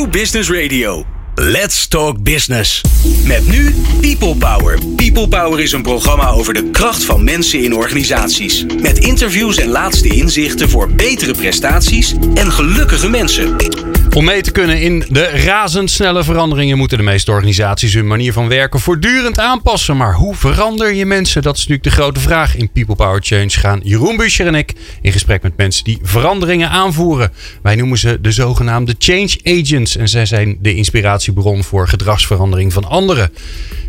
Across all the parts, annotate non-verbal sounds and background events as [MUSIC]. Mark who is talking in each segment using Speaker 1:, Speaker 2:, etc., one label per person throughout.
Speaker 1: New Business Radio. Let's Talk Business. Met nu People Power. People Power is een programma over de kracht van mensen in organisaties. Met interviews en laatste inzichten voor betere prestaties en gelukkige mensen.
Speaker 2: Om mee te kunnen in de razendsnelle veranderingen moeten de meeste organisaties hun manier van werken voortdurend aanpassen. Maar hoe verander je mensen? Dat is natuurlijk de grote vraag. In People Power Change gaan Jeroen Buscher en ik in gesprek met mensen die veranderingen aanvoeren. Wij noemen ze de zogenaamde change agents en zij zijn de inspiratiebron voor gedragsverandering van anderen.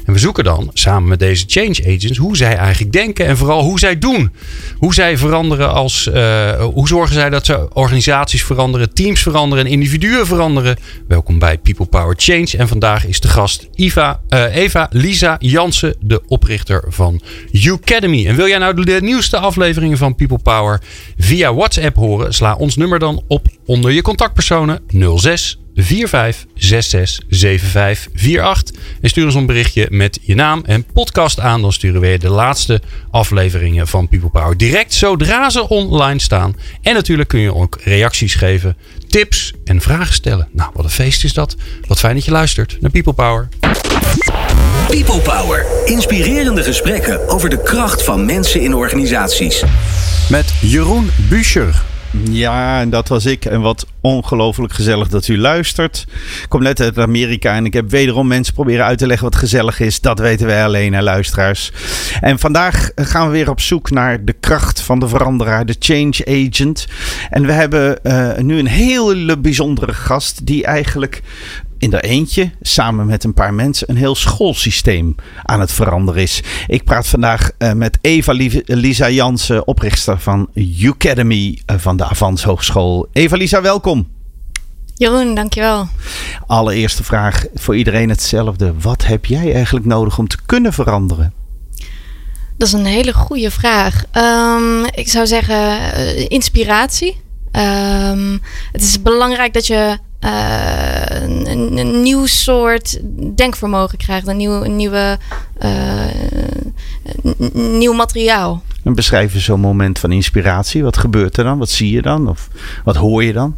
Speaker 2: En we zoeken dan samen met deze change agents hoe zij eigenlijk denken en vooral hoe zij doen. Hoe zij veranderen als. Uh, hoe zorgen zij dat ze organisaties veranderen, teams veranderen en individuen veranderen. Welkom bij People Power Change. En vandaag is de gast Eva, uh, Eva Lisa Jansen, de oprichter van Academy. En wil jij nou de nieuwste afleveringen van People Power via WhatsApp horen? Sla ons nummer dan op onder je contactpersonen 06 45667548. En stuur ons een berichtje met je naam en podcast aan. Dan sturen we de laatste afleveringen van People Power direct zodra ze online staan. En natuurlijk kun je ook reacties geven, tips en vragen stellen. Nou, wat een feest is dat. Wat fijn dat je luistert naar People Power.
Speaker 1: People Power. Inspirerende gesprekken over de kracht van mensen in organisaties.
Speaker 2: Met Jeroen Buescher.
Speaker 3: Ja, en dat was ik. En wat ongelooflijk gezellig dat u luistert. Ik kom net uit Amerika en ik heb wederom mensen proberen uit te leggen wat gezellig is. Dat weten wij alleen, hè, luisteraars. En vandaag gaan we weer op zoek naar de kracht van de veranderaar, de change agent. En we hebben uh, nu een hele bijzondere gast die eigenlijk in er eentje, samen met een paar mensen, een heel schoolsysteem aan het veranderen is. Ik praat vandaag uh, met Eva Lisa Jansen, oprichter van Academy uh, van de Avans Hogeschool. Eva Lisa, welkom.
Speaker 4: Jeroen, dankjewel.
Speaker 3: Allereerste vraag voor iedereen hetzelfde. Wat heb jij eigenlijk nodig om te kunnen veranderen?
Speaker 4: Dat is een hele goede vraag. Um, ik zou zeggen uh, inspiratie. Um, het is belangrijk dat je uh, een, nieuw soort denkvermogen krijgt. Een, nieuw, een nieuwe, uh, nieuw materiaal.
Speaker 3: En beschrijf je zo'n moment van inspiratie. Wat gebeurt er dan? Wat zie je dan? Of wat hoor je dan?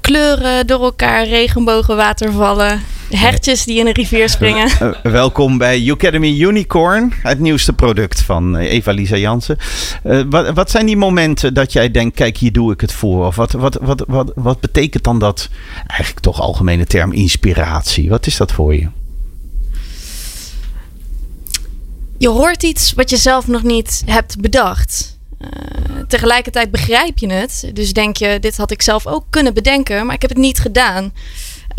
Speaker 4: Kleuren door elkaar, regenbogen, watervallen. Hertjes die in een rivier springen.
Speaker 3: Uh, welkom bij Academy Unicorn, het nieuwste product van eh, Eva-Lisa Jansen. Uh, wat, wat, zijn die momenten dat jij denkt, kijk hier doe ik het voor? Of wat, wat, wat, wat, wat betekent dan dat, eigenlijk toch algemene term, inspiratie? Wat is dat voor je?
Speaker 4: Je hoort iets wat je zelf nog niet hebt bedacht. Uh, tegelijkertijd begrijp je het. Dus denk je, dit had ik zelf ook kunnen bedenken, maar ik heb het niet gedaan.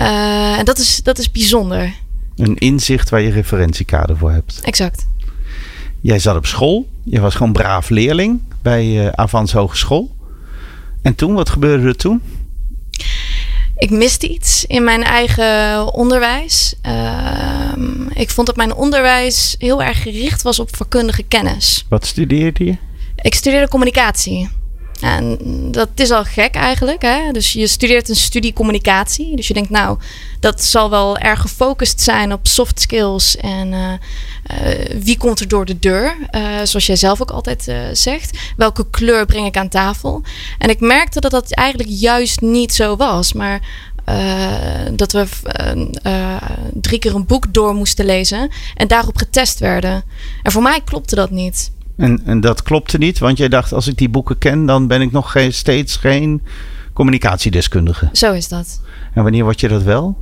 Speaker 4: Uh, en dat is, dat is bijzonder.
Speaker 3: Een inzicht waar je referentiekader voor hebt.
Speaker 4: Exact.
Speaker 3: Jij zat op school. Je was gewoon braaf leerling bij uh, Avans Hogeschool. En toen, wat gebeurde er toen?
Speaker 4: Ik miste iets in mijn eigen onderwijs. Uh, ik vond dat mijn onderwijs heel erg gericht was op vakkundige kennis.
Speaker 3: Wat studeerde je?
Speaker 4: Ik studeerde communicatie. En dat is al gek eigenlijk. Hè? Dus je studeert een studie communicatie. Dus je denkt, nou, dat zal wel erg gefocust zijn op soft skills. En uh, uh, wie komt er door de deur? Uh, zoals jij zelf ook altijd zegt. Welke kleur breng ik aan tafel? En ik merkte dat dat eigenlijk juist niet zo was. Maar dat we drie keer een boek door moesten lezen. En daarop getest werden. En voor mij klopte dat niet.
Speaker 3: En, en dat klopte niet, want jij dacht: als ik die boeken ken, dan ben ik nog geen, steeds geen communicatiedeskundige.
Speaker 4: Zo is dat.
Speaker 3: En wanneer word je dat wel?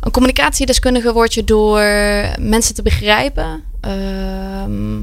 Speaker 4: Een communicatiedeskundige word je door mensen te begrijpen. Uh,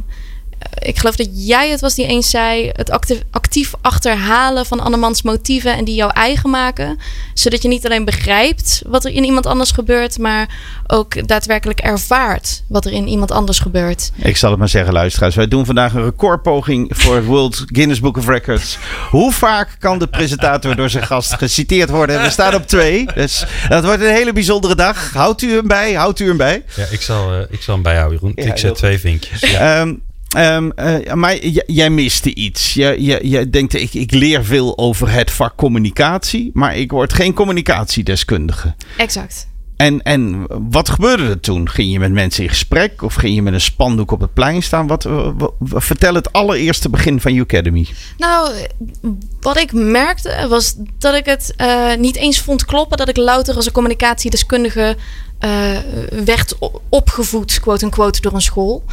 Speaker 4: ik geloof dat jij het was die eens zei: het actief, actief achterhalen van andermans motieven en die jouw eigen maken. Zodat je niet alleen begrijpt wat er in iemand anders gebeurt, maar ook daadwerkelijk ervaart wat er in iemand anders gebeurt.
Speaker 3: Ik zal het maar zeggen, luisteraars. Wij doen vandaag een recordpoging voor het World Guinness Book of Records. Hoe vaak kan de presentator door zijn gast geciteerd worden? We staan op twee. Dus dat wordt een hele bijzondere dag. Houdt u hem bij? Houdt u hem bij?
Speaker 2: Ja, ik zal, uh, ik zal hem bijhouden, Jeroen. Ja, ik zet twee vinkjes.
Speaker 3: Ja. Um, Um, uh, maar jij miste iets. Je, je, je denkt, ik, ik leer veel over het vak communicatie, maar ik word geen communicatiedeskundige.
Speaker 4: Exact.
Speaker 3: En, en wat gebeurde er toen? Ging je met mensen in gesprek of ging je met een spandoek op het plein staan? Wat, wat- wat- vertel het allereerste begin van Academy.
Speaker 4: Nou, wat ik merkte was dat ik het eh, niet eens vond kloppen dat ik louter als een communicatiedeskundige eh, werd opgevoed, quote unquote, door een school.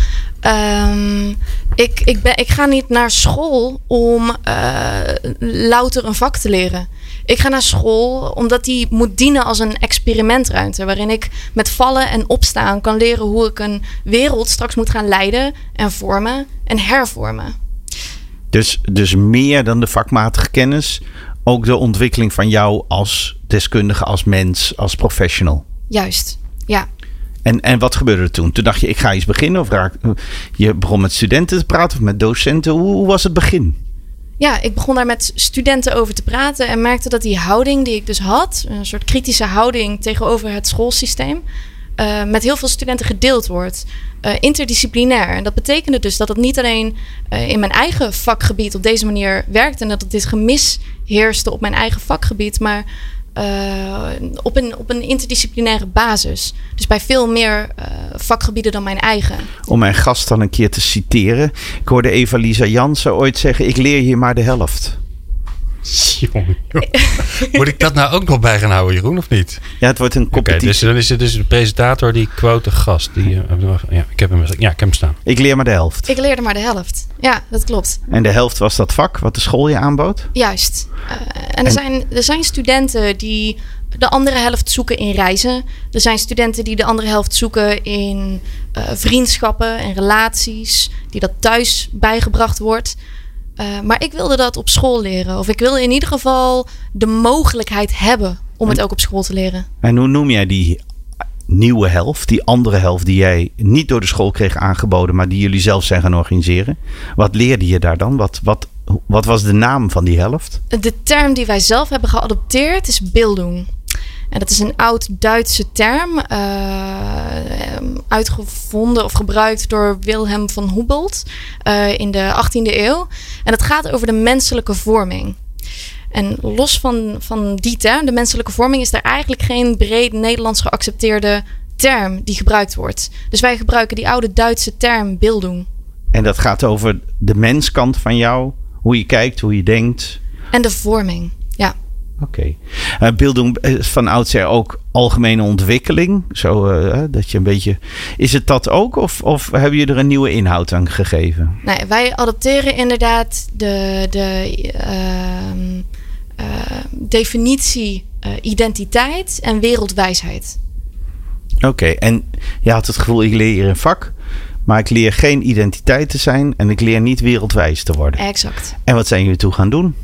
Speaker 4: Ehm, ik, ik, ben, ik ga niet naar school om eh, louter een vak te leren. Ik ga naar school omdat die moet dienen als een experimentruimte. Waarin ik met vallen en opstaan kan leren hoe ik een wereld straks moet gaan leiden en vormen en hervormen.
Speaker 3: Dus, dus meer dan de vakmatige kennis. Ook de ontwikkeling van jou als deskundige, als mens, als professional.
Speaker 4: Juist, ja.
Speaker 3: En, en wat gebeurde er toen? Toen dacht je, ik ga eens beginnen. Of raak, je begon met studenten te praten of met docenten. Hoe, hoe was het begin?
Speaker 4: Ja, ik begon daar met studenten over te praten en merkte dat die houding die ik dus had, een soort kritische houding tegenover het schoolsysteem, eh, met heel veel studenten gedeeld wordt. Eh, interdisciplinair. En dat betekende dus dat het niet alleen eh, in mijn eigen vakgebied op deze manier werkte en dat het dit gemis heerste op mijn eigen vakgebied, maar eh, op, een, op een interdisciplinaire basis. Dus bij veel meer eh, vakgebieden dan mijn eigen.
Speaker 3: Om mijn gast dan een keer te citeren. Ik hoorde Eva-Lisa Jansen ooit zeggen, ik leer hier maar de helft.
Speaker 2: Jongen, jongen. Moet ik dat nou ook nog bij gaan houden, Jeroen, of niet?
Speaker 3: Ja, het wordt een
Speaker 2: Oké,
Speaker 3: competitie.
Speaker 2: dus dan is het dus de presentator die quote de gast. Die, eh, ja, ik heb hem, ja, ik heb hem staan.
Speaker 3: Ik leer maar de helft.
Speaker 4: Ik leerde maar de helft. Ja, dat klopt.
Speaker 3: En de helft was dat vak wat de school je aanbood?
Speaker 4: Juist. Eh, en er,
Speaker 3: En-
Speaker 4: Zijn, er zijn studenten die de andere helft zoeken in reizen. Er zijn studenten die de andere helft zoeken in eh, vriendschappen en relaties. Die dat thuis bijgebracht wordt. Eh, maar ik wilde dat op school leren. Of ik wilde in ieder geval de mogelijkheid hebben om het ook op school te leren.
Speaker 3: En hoe noem jij die nieuwe helft, die andere helft die jij niet door de school kreeg aangeboden, maar die jullie zelf zijn gaan organiseren? Wat leerde je daar dan? Wat, wat, wat was de naam van die helft?
Speaker 4: De term die wij zelf hebben geadopteerd is Bildung. En dat is een oud Duitse term, eh, uitgevonden of gebruikt door Wilhelm van Humboldt eh, in de 18e eeuw. En het gaat over de menselijke vorming. En los van, van die term, de menselijke vorming, is er eigenlijk geen breed Nederlands geaccepteerde term die gebruikt wordt. Dus wij gebruiken die oude Duitse term Bildung.
Speaker 3: En dat gaat over de menskant van jou, hoe je kijkt, hoe je denkt.
Speaker 4: En de vorming,
Speaker 3: Oké. Eh, Bildung is van oudsher ook algemene ontwikkeling. Zo eh, dat je een beetje. Is het dat ook? Of, of hebben je er een nieuwe inhoud aan gegeven?
Speaker 4: Nee, wij adopteren inderdaad de, de ehm, eh, definitie eh, identiteit en wereldwijsheid.
Speaker 3: Oké, en je had het gevoel, ik leer hier een vak. Maar ik leer geen identiteit te zijn en ik leer niet wereldwijs te worden.
Speaker 4: Exact.
Speaker 3: En wat zijn jullie toe gaan doen?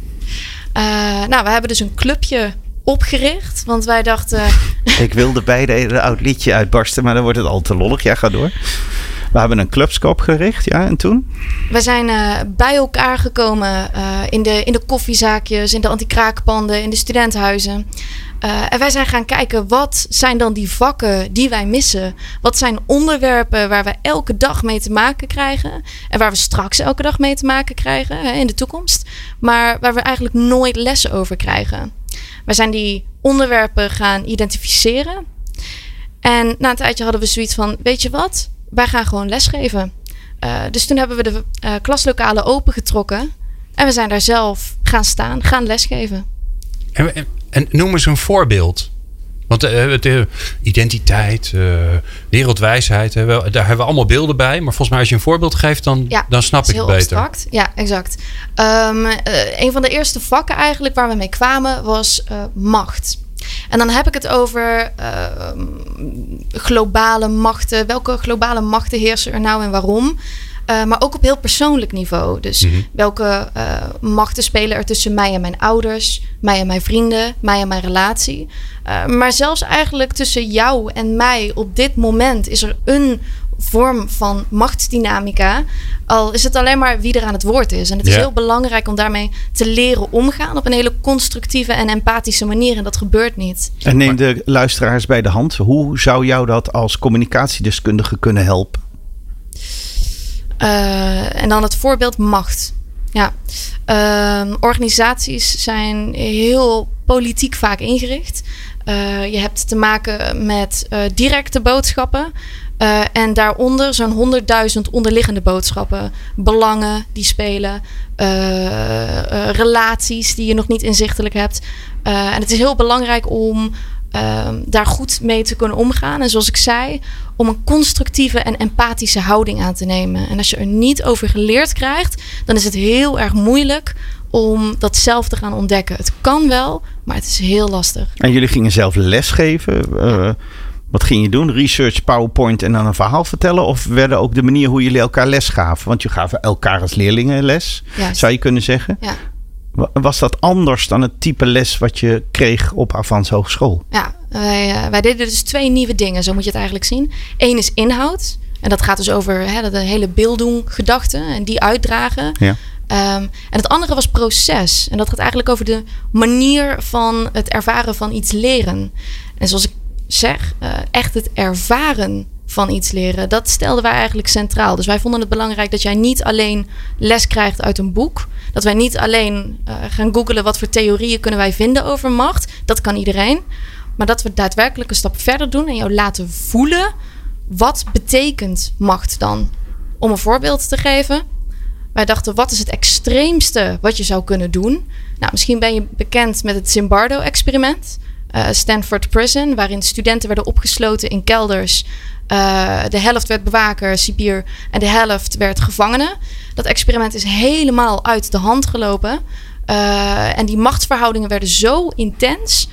Speaker 4: Eh, nou, we hebben dus een clubje opgericht, want wij dachten,
Speaker 3: Ik wilde beide een oud liedje uitbarsten, maar dan wordt het al te lollig. Ja, ga door. We hebben een clubscope opgericht, ja, en toen?
Speaker 4: we zijn eh, bij elkaar gekomen eh, in, de, in de koffiezaakjes, in de antikraakpanden, in de studentenhuizen. Eh, en wij zijn gaan kijken, wat zijn dan die vakken die wij missen? Wat zijn onderwerpen waar we elke dag mee te maken krijgen? En waar we straks elke dag mee te maken krijgen hè, in de toekomst. Maar waar we eigenlijk nooit lessen over krijgen. Wij zijn die onderwerpen gaan identificeren. En na een tijdje hadden we zoiets van, weet je wat? Wij gaan gewoon lesgeven. Eh, dus toen hebben we de eh, klaslokalen opengetrokken. En we zijn daar zelf gaan staan, gaan lesgeven.
Speaker 2: En, en, en noem eens een voorbeeld. Want eh, identiteit, wereldwijsheid, daar hebben we allemaal beelden bij. Maar volgens mij als je een voorbeeld geeft, dan,
Speaker 4: Ja,
Speaker 2: dan snap ik het beter.
Speaker 4: abstract. Ja, exact. Eh, een van de eerste vakken eigenlijk waar we mee kwamen was macht. En dan heb ik het over ehm, globale machten. Welke globale machten heersen er nou en waarom? Eh, maar ook op heel persoonlijk niveau. Dus
Speaker 2: Mhm.
Speaker 4: welke eh, machten spelen er tussen mij en mijn ouders, mij en mijn vrienden, mij en mijn relatie. Eh, maar zelfs eigenlijk tussen jou en mij op dit moment is er een vorm van machtsdynamica. Al is het alleen maar wie er aan het woord is. En het is
Speaker 2: Ja.
Speaker 4: heel belangrijk om daarmee te leren omgaan op een hele constructieve en empathische manier. En dat gebeurt niet.
Speaker 3: En neem de luisteraars bij de hand. Hoe zou jou dat als communicatiedeskundige kunnen helpen?
Speaker 4: Eh, en dan het voorbeeld macht. Ja. Ehm, organisaties zijn heel politiek vaak ingericht. je hebt te maken met directe boodschappen. En daaronder zo'n 100.000 onderliggende boodschappen. Belangen die spelen. relaties die je nog niet inzichtelijk hebt. en het is heel belangrijk om Ehm, daar goed mee te kunnen omgaan. En zoals ik zei, om een constructieve en empathische houding aan te nemen. En als je er niet over geleerd krijgt, dan is het heel erg moeilijk om dat zelf te gaan ontdekken. Het kan wel, maar het is heel lastig.
Speaker 3: En jullie gingen zelf lesgeven. Wat ging je doen? Research, PowerPoint en dan een verhaal vertellen? Of werden ook de manier hoe jullie elkaar les gaven? Want je gaven elkaar als leerlingen les, zou je kunnen zeggen. Ja. Was dat anders dan het type les wat je kreeg op Avans Hogeschool?
Speaker 4: Ja, wij, uh, wij deden dus twee nieuwe dingen, zo moet je het eigenlijk zien. Eén is inhoud. En dat gaat dus over hè, de hele beelddoen gedachten en die uitdragen. Ja. Um, en het andere was proces. En dat gaat eigenlijk over de manier van het ervaren van iets leren. En zoals ik zeg, uh, echt het ervaren van iets leren. Dat stelden wij eigenlijk centraal. Dus wij vonden het belangrijk dat jij niet alleen les krijgt uit een boek. Dat wij niet alleen uh, gaan googelen wat voor theorieën kunnen wij vinden over macht. Dat kan iedereen. Maar dat we daadwerkelijk een stap verder doen en jou laten voelen. Wat betekent macht dan? Om een voorbeeld te geven. Wij dachten, wat is het extreemste wat je zou kunnen doen? Nou, misschien ben je bekend met het Zimbardo-experiment. Uh, Stanford Prison, waarin studenten werden opgesloten in kelders uh, de helft werd bewaker, cipier en de helft werd gevangene. Dat experiment is helemaal uit de hand gelopen. Uh, en die machtsverhoudingen werden zo intens.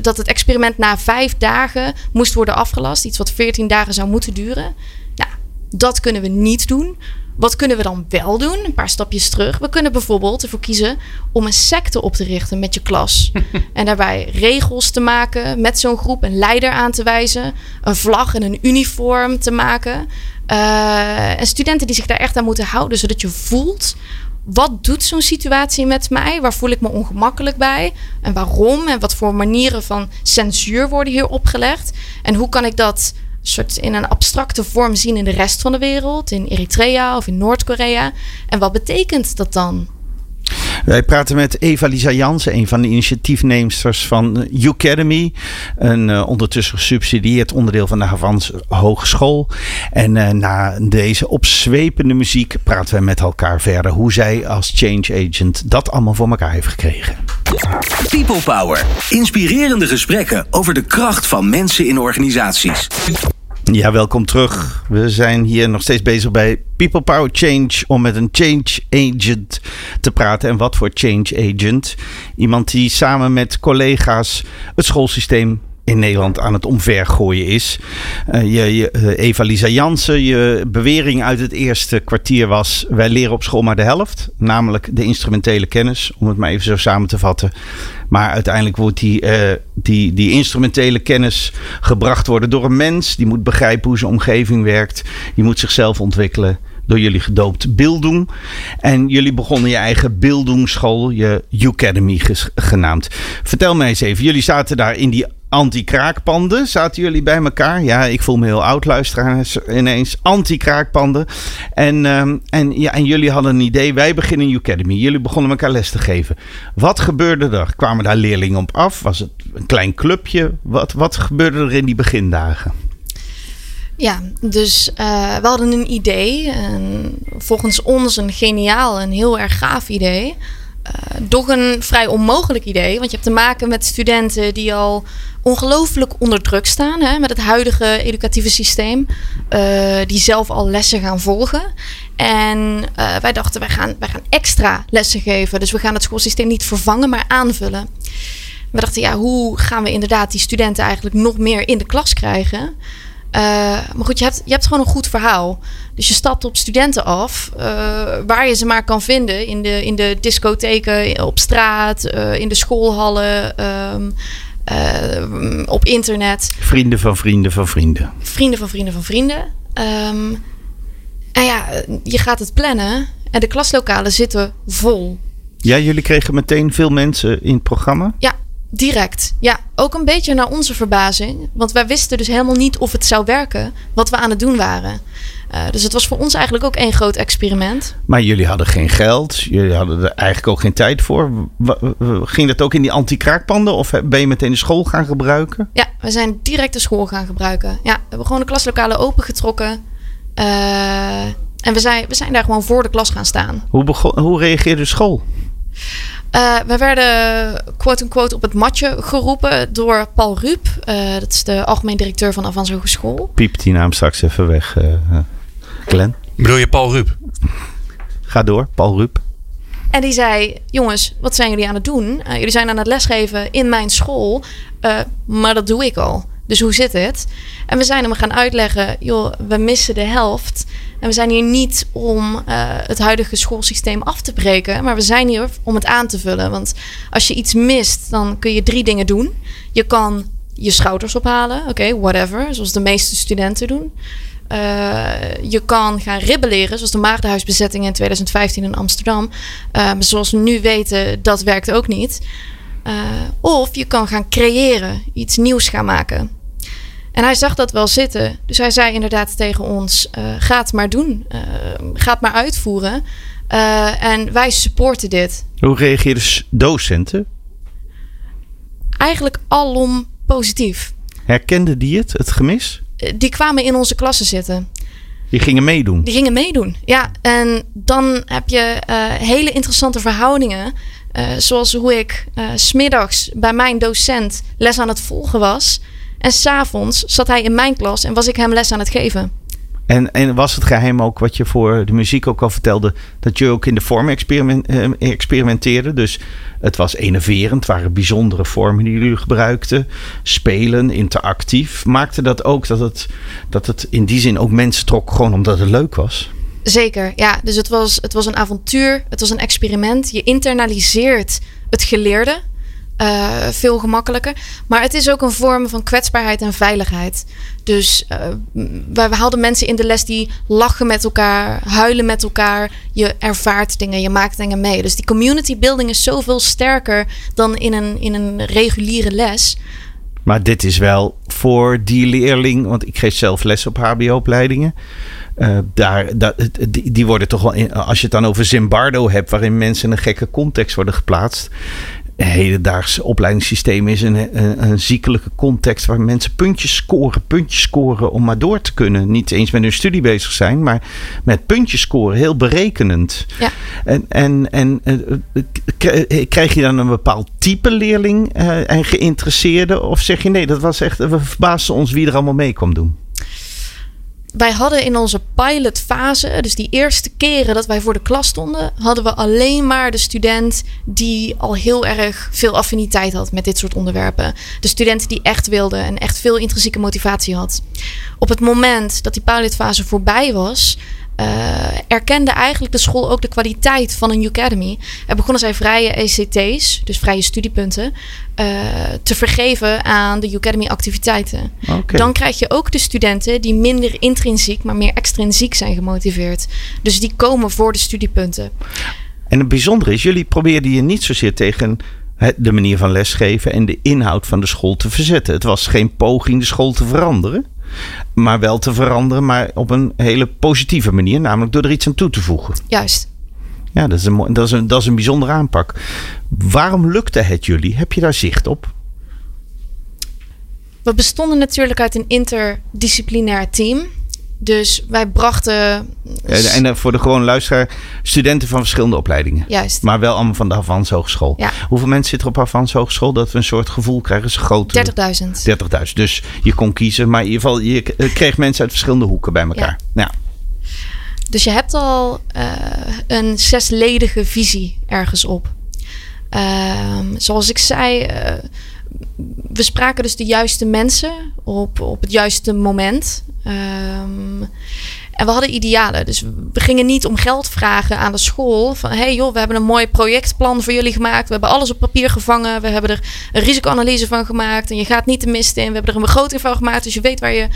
Speaker 4: Dat het experiment na vijf dagen moest worden afgelast. Iets wat veertien dagen zou moeten duren. Nou, dat kunnen we niet doen. Wat kunnen we dan wel doen? Een paar stapjes terug. We kunnen bijvoorbeeld ervoor kiezen om een secte op te richten met je klas. [LAUGHS] en daarbij regels te maken met zo'n groep, een leider aan te wijzen, een vlag en een uniform te maken. Uh, en studenten die zich daar echt aan moeten houden, zodat je voelt wat doet zo'n situatie met mij? Waar voel ik me ongemakkelijk bij? En waarom? En wat voor manieren van censuur worden hier opgelegd? En hoe kan ik dat soort in een abstracte vorm zien in de rest van de wereld, in Eritrea of in Noord-Korea. En wat betekent dat dan?
Speaker 3: Wij praten met Eva-Lisa Jansen, een van de initiatiefneemsters van Academy. Een uh, ondertussen gesubsidieerd onderdeel van de Havans Hogeschool. En uh, na deze opzwepende muziek praten we met elkaar verder hoe zij als change agent dat allemaal voor elkaar heeft gekregen.
Speaker 1: People Power. Inspirerende gesprekken over de kracht van mensen in organisaties.
Speaker 3: Ja, welkom terug. We zijn hier nog steeds bezig bij People Power Change om met een change agent te praten. En wat voor change agent? Iemand die samen met collega's het schoolsysteem in Nederland aan het omvergooien is. Uh, je, je, uh, Eva-Lisa Jansen, je bewering uit het eerste kwartier was... wij leren op school maar de helft. Namelijk de instrumentele kennis, om het maar even zo samen te vatten. Maar uiteindelijk wordt die, uh, die, die instrumentele kennis gebracht worden door een mens. Die moet begrijpen hoe zijn omgeving werkt. Die moet zichzelf ontwikkelen door jullie gedoopt Bildung. En jullie begonnen je eigen Bildungsschool, je Academy genaamd. Vertel mij eens even, jullie zaten daar in die anti-kraakpanden. Zaten jullie bij elkaar? Ja, ik voel me heel oud, luisteraars, ineens. Anti-kraakpanden. En, ehm, en, ja, en jullie hadden een idee. Wij beginnen een Academy. Jullie begonnen elkaar les te geven. Wat gebeurde er? Kwamen daar leerlingen op af? Was het een klein clubje? Wat, wat gebeurde er in die begindagen?
Speaker 4: Ja, dus uh, we hadden een idee. En volgens ons een geniaal en heel erg gaaf idee. Uh, doch een vrij onmogelijk idee. Want je hebt te maken met studenten die al ongelooflijk onder druk staan hè, met het huidige educatieve systeem. Uh, die zelf al lessen gaan volgen. En wij dachten, wij gaan, wij gaan extra lessen geven. Dus we gaan het schoolsysteem niet vervangen, maar aanvullen. We dachten, ja, hoe gaan we inderdaad die studenten eigenlijk nog meer in de klas krijgen? Uh, maar goed, je hebt, je hebt gewoon een goed verhaal. Dus je stapt op studenten af, uh, waar je ze maar kan vinden. In de, in de discotheken, op straat, uh, in de schoolhallen, um, op internet.
Speaker 3: Vrienden van vrienden van vrienden.
Speaker 4: Vrienden van vrienden van vrienden. Um, en ja, je gaat het plannen en de klaslokalen zitten vol.
Speaker 3: Ja, jullie kregen meteen veel mensen in het programma?
Speaker 4: Ja, Direct, ja. Ook een beetje naar onze verbazing. Want wij wisten dus helemaal niet of het zou werken wat we aan het doen waren. Uh, dus het was voor ons eigenlijk ook één groot experiment.
Speaker 3: Maar jullie hadden geen geld, jullie hadden er eigenlijk ook geen tijd voor. Ging dat ook in die anti-kraakpanden of ben je meteen de school gaan gebruiken?
Speaker 4: Ja, we zijn direct de school gaan gebruiken. Ja, we hebben gewoon de klaslokalen opengetrokken. Uh, en we zijn, we zijn daar gewoon voor de klas gaan staan.
Speaker 3: Hoe, begon, hoe reageerde de school?
Speaker 4: Uh, we werden quote-unquote op het matje geroepen door Paul Ruup. Uh, dat is de algemeen directeur van Avans Hogeschool.
Speaker 3: Piep die naam straks even weg, uh, Glenn.
Speaker 2: Bedoel je Paul Ruup?
Speaker 3: Ga door, Paul Ruup.
Speaker 4: En die zei: Jongens, wat zijn jullie aan het doen? jullie zijn aan het lesgeven in mijn school, maar dat doe ik al. Dus hoe zit het? En we zijn hem gaan uitleggen: joh, we missen de helft. En we zijn hier niet om uh, het huidige schoolsysteem af te breken, maar we zijn hier om het aan te vullen. Want als je iets mist, dan kun je drie dingen doen. Je kan je schouders ophalen, oké, whatever, zoals de meeste studenten doen. Uh, je kan gaan ribbeleren, zoals de Maagdenhuisbezetting in 2015 in Amsterdam. Maar zoals we nu weten, dat werkt ook niet. Of je kan gaan creëren, iets nieuws gaan maken. En hij zag dat wel zitten. Dus hij zei inderdaad tegen ons: uh, ga het maar doen. Uh, ga het maar uitvoeren. Uh, en wij supporten dit.
Speaker 3: Hoe reageerden docenten?
Speaker 4: Eigenlijk alom positief.
Speaker 3: Herkenden die het, het gemis?
Speaker 4: Die kwamen in onze klassen zitten.
Speaker 3: Die gingen meedoen?
Speaker 4: Die gingen meedoen, ja. En dan heb je hele interessante verhoudingen. zoals hoe ik smiddags bij mijn docent les aan het volgen was. En s'avonds zat hij in mijn klas en was ik hem les aan het geven.
Speaker 3: En, en was het geheim ook wat je voor de muziek ook al vertelde, dat je ook in de vorm experiment, eh, experimenteerde? Dus het was enerverend, het waren bijzondere vormen die jullie gebruikten. Spelen, interactief. Maakte dat ook dat het, dat het in die zin ook mensen trok, gewoon omdat het leuk was?
Speaker 4: Zeker, ja. Dus het was, het was een avontuur, het was een experiment. Je internaliseert het geleerde. Uh, veel gemakkelijker. Maar het is ook een vorm van kwetsbaarheid en veiligheid. Dus uh, we, we mensen in de les die lachen met elkaar, huilen met elkaar. Je ervaart dingen, je maakt dingen mee. Dus die community building is zoveel sterker dan in een, in een reguliere les.
Speaker 3: Maar dit is wel voor die leerling, want ik geef zelf les op HBO-opleidingen. Uh, daar, dat, die, die, worden toch wel, in, als je het dan over Zimbardo hebt, waarin mensen in een gekke context worden geplaatst hedendaagse opleidingssysteem is een, een, een, ziekelijke context waar mensen puntjes scoren, puntjes scoren om maar door te kunnen. Niet eens met hun studie bezig zijn, maar met puntjes scoren, heel berekenend. Ja. En, en, en uh, krijg je dan een bepaald type leerling uh, en geïnteresseerde? Of zeg je nee, dat was echt, we verbaasden ons wie er allemaal mee kwam doen?
Speaker 4: Wij hadden in onze pilotfase, dus die eerste keren dat wij voor de klas stonden, hadden we alleen maar de student die al heel erg veel affiniteit had met dit soort onderwerpen. De student die echt wilde en echt veel intrinsieke motivatie had. Op het moment dat die pilotfase voorbij was, erkende eigenlijk de school ook de kwaliteit van een Academy. Er begonnen zij vrije ECT's, dus vrije studiepunten, uh, te vergeven aan de Academy activiteiten. Okay. Dan krijg je ook de studenten die minder intrinsiek, maar meer extrinsiek zijn gemotiveerd. Dus die komen voor de studiepunten.
Speaker 3: En het bijzondere is, jullie probeerden je niet zozeer tegen de manier van lesgeven en de inhoud van de school te verzetten. Het was geen poging de school te veranderen maar wel te veranderen, maar op een hele positieve manier, namelijk door er iets aan toe te voegen.
Speaker 4: Juist.
Speaker 3: Ja, dat is een, dat is een, dat is een bijzondere aanpak. Waarom lukte het jullie? Heb je daar zicht op?
Speaker 4: We bestonden natuurlijk uit een interdisciplinair team. Dus wij brachten.
Speaker 3: En eh, voor de gewone luisteraar, studenten van verschillende opleidingen.
Speaker 4: Juist.
Speaker 3: Maar wel allemaal van de Havans Hogeschool.
Speaker 4: Ja.
Speaker 3: Hoeveel mensen zitten op Havans Hogeschool dat we een soort gevoel krijgen? Ze grote.
Speaker 4: 30.000.
Speaker 3: 30.000. Dus je kon kiezen, maar in ieder geval, je kreeg mensen uit verschillende hoeken bij elkaar. Ja. ja.
Speaker 4: Dus je hebt al uh, een zesledige visie ergens op. Uh, zoals ik zei. Uh, we spraken dus de juiste mensen op, op het juiste moment. Um, en we hadden idealen. Dus we gingen niet om geld vragen aan de school. Van hey joh, we hebben een mooi projectplan voor jullie gemaakt. We hebben alles op papier gevangen. We hebben er een risicoanalyse van gemaakt. En je gaat niet te misten in. We hebben er een begroting van gemaakt. Dus je weet waar je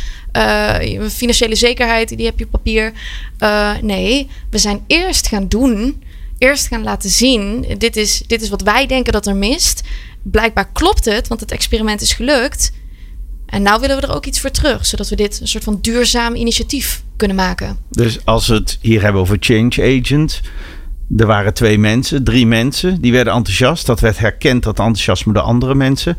Speaker 4: uh, financiële zekerheid, die heb je op papier. Uh, nee, we zijn eerst gaan doen. Eerst gaan laten zien. Dit is, dit is wat wij denken dat er mist. Blijkbaar klopt het, want het experiment is gelukt. En nou willen we er ook iets voor terug, zodat we dit een soort van duurzaam initiatief kunnen maken.
Speaker 3: Dus als we het hier hebben over change agent. Er waren twee mensen, drie mensen, die werden enthousiast. Dat werd herkend, dat enthousiasme door andere mensen.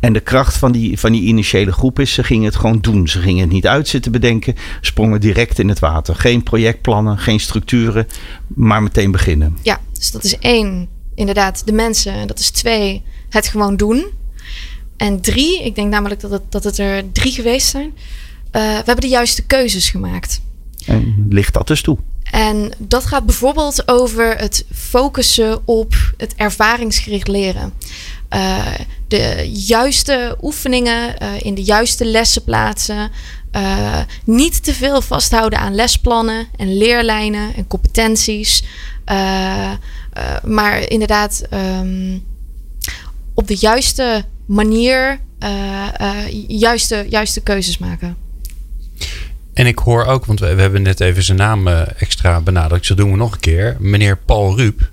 Speaker 3: En de kracht van die, van die initiële groep is, ze gingen het gewoon doen. Ze gingen het niet uitzitten bedenken, sprongen direct in het water. Geen projectplannen, geen structuren, maar meteen beginnen.
Speaker 4: Ja, dus dat is één, inderdaad, de mensen. En dat is twee, het gewoon doen. En drie, ik denk namelijk dat het, dat het er drie geweest zijn. Uh, we hebben de juiste keuzes gemaakt.
Speaker 3: En ligt dat dus toe?
Speaker 4: En dat gaat bijvoorbeeld over het focussen op het ervaringsgericht leren. Uh, de juiste oefeningen uh, in de juiste lessen plaatsen. Uh, niet te veel vasthouden aan lesplannen en leerlijnen en competenties. maar inderdaad um, op de juiste manier juiste, juiste keuzes maken.
Speaker 2: En ik hoor ook, want we, we hebben net even zijn naam uh, extra benadrukt. Dat doen we nog een keer. Meneer Paul Ruup.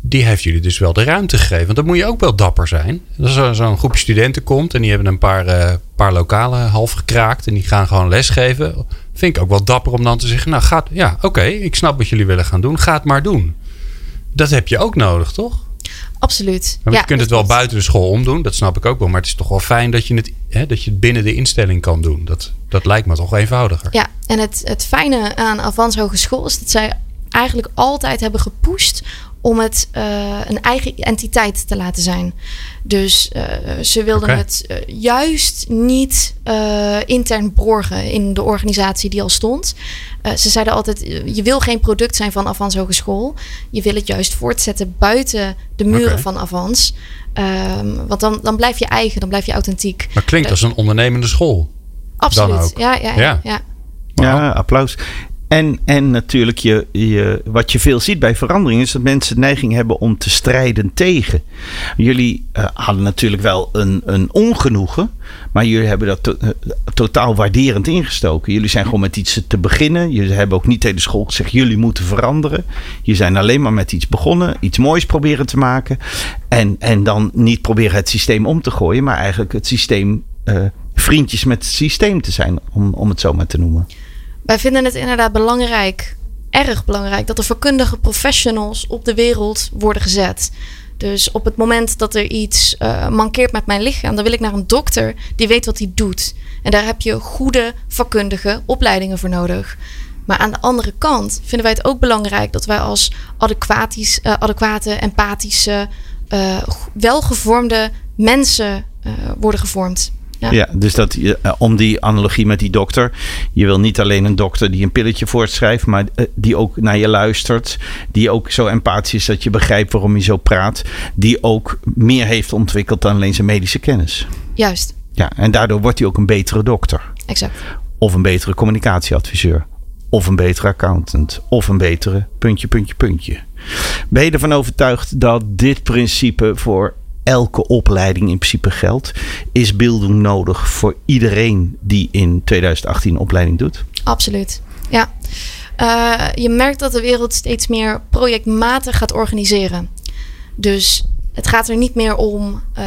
Speaker 2: Die heeft jullie dus wel de ruimte gegeven. Want dan moet je ook wel dapper zijn. Als er zo'n groepje studenten komt en die hebben een paar, paar lokalen half gekraakt. En die gaan gewoon lesgeven. Vind ik ook wel dapper om dan te zeggen. Nou, gaat, ja, oké, ik snap wat jullie willen gaan doen. Ga het maar doen. Dat heb je ook nodig, toch?
Speaker 4: Absoluut.
Speaker 2: Maar je kunt het wel buiten de school omdoen, dat snap ik ook wel. Maar het is toch wel fijn dat je het, hè, dat je het binnen de instelling kan doen. Dat, dat lijkt me toch eenvoudiger.
Speaker 4: Ja, en het, het fijne aan Avans Hogeschool is dat zij eigenlijk altijd hebben gepusht om het uh, een eigen entiteit te laten zijn. Dus uh, ze wilden okay. het uh, juist niet intern borgen in de organisatie die al stond. ze zeiden altijd: je wil geen product zijn van Avans Hogeschool. Je wil het juist voortzetten buiten de muren okay. van Avans. Um, want dan, dan blijf je eigen, dan blijf je authentiek.
Speaker 2: Maar klinkt als een ondernemende school.
Speaker 4: Absoluut. Ja, ja, ja. ja.
Speaker 3: ja applaus. En, en natuurlijk, je, je, wat je veel ziet bij verandering is dat mensen neiging hebben om te strijden tegen. Jullie uh, hadden natuurlijk wel een, een ongenoegen, maar jullie hebben dat uh, totaal waarderend ingestoken. Jullie zijn gewoon met iets te beginnen. Jullie hebben ook niet tegen de school gezegd: jullie moeten veranderen. Je zijn alleen maar met iets begonnen, iets moois proberen te maken. En, en dan niet proberen het systeem om te gooien, maar eigenlijk het systeem. Uh, vriendjes met het systeem te zijn, om, om het zo maar te noemen.
Speaker 4: Wij vinden het inderdaad belangrijk, erg belangrijk, dat er vakkundige professionals op de wereld worden gezet. Dus op het moment dat er iets uh, mankeert met mijn lichaam, dan wil ik naar een dokter die weet wat hij doet. En daar heb je goede vakkundige opleidingen voor nodig. Maar aan de andere kant vinden wij het ook belangrijk dat wij als uh, adequate, empathische, uh, welgevormde mensen worden gevormd.
Speaker 3: Ja. ja, dus dat, uh, om die analogie met die dokter. Je wil niet alleen een dokter die een pilletje voortschrijft, maar uh, die ook naar je luistert. Die ook zo empathisch is dat je begrijpt waarom je zo praat. Die ook meer heeft ontwikkeld dan alleen zijn medische kennis.
Speaker 4: Juist.
Speaker 3: Ja, en daardoor wordt hij ook een betere dokter.
Speaker 4: Exact.
Speaker 3: Of een betere communicatieadviseur. Of een betere accountant. Of een betere puntje, puntje, puntje. Ben je ervan overtuigd dat dit principe voor elke opleiding in principe geldt. Is beelding nodig voor iedereen die in 2018 opleiding doet?
Speaker 4: Absoluut, ja. Uh, je merkt dat de wereld steeds meer projectmatig gaat organiseren. Dus het gaat er niet meer om, uh,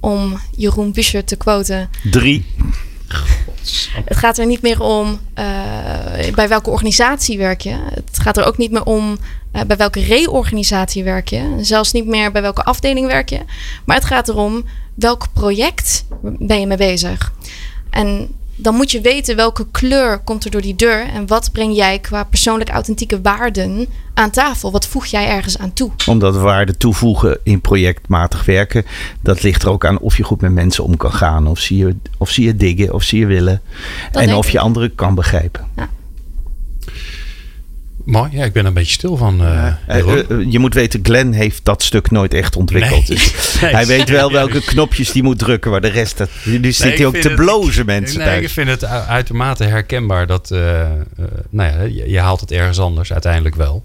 Speaker 4: om Jeroen Buscher te quoten.
Speaker 3: Drie.
Speaker 4: Het gaat er niet meer om uh, bij welke organisatie werk je. Het gaat er ook niet meer om uh, bij welke reorganisatie werk je. Zelfs niet meer bij welke afdeling werk je. Maar het gaat erom welk project ben je mee bezig. En dan moet je weten welke kleur komt er door die deur en wat breng jij qua persoonlijk authentieke waarden aan tafel. Wat voeg jij ergens aan toe?
Speaker 3: Omdat waarde toevoegen in projectmatig werken, dat ligt er ook aan of je goed met mensen om kan gaan, of zie je, of zie je diggen, of zie je willen dat en of je anderen kan begrijpen. Ja.
Speaker 2: Mooi, ja, ik ben er een beetje stil van. Uh,
Speaker 3: uh, uh, je moet weten, Glenn heeft dat stuk nooit echt ontwikkeld. Nee. Dus [LAUGHS] nee, hij weet wel welke knopjes die moet drukken, waar de rest. Dat, nu zit nee, hij ook te het, blozen, mensen.
Speaker 2: Nee, ik vind het uitermate herkenbaar dat. nou ja, je, je, haalt het ergens anders uiteindelijk wel.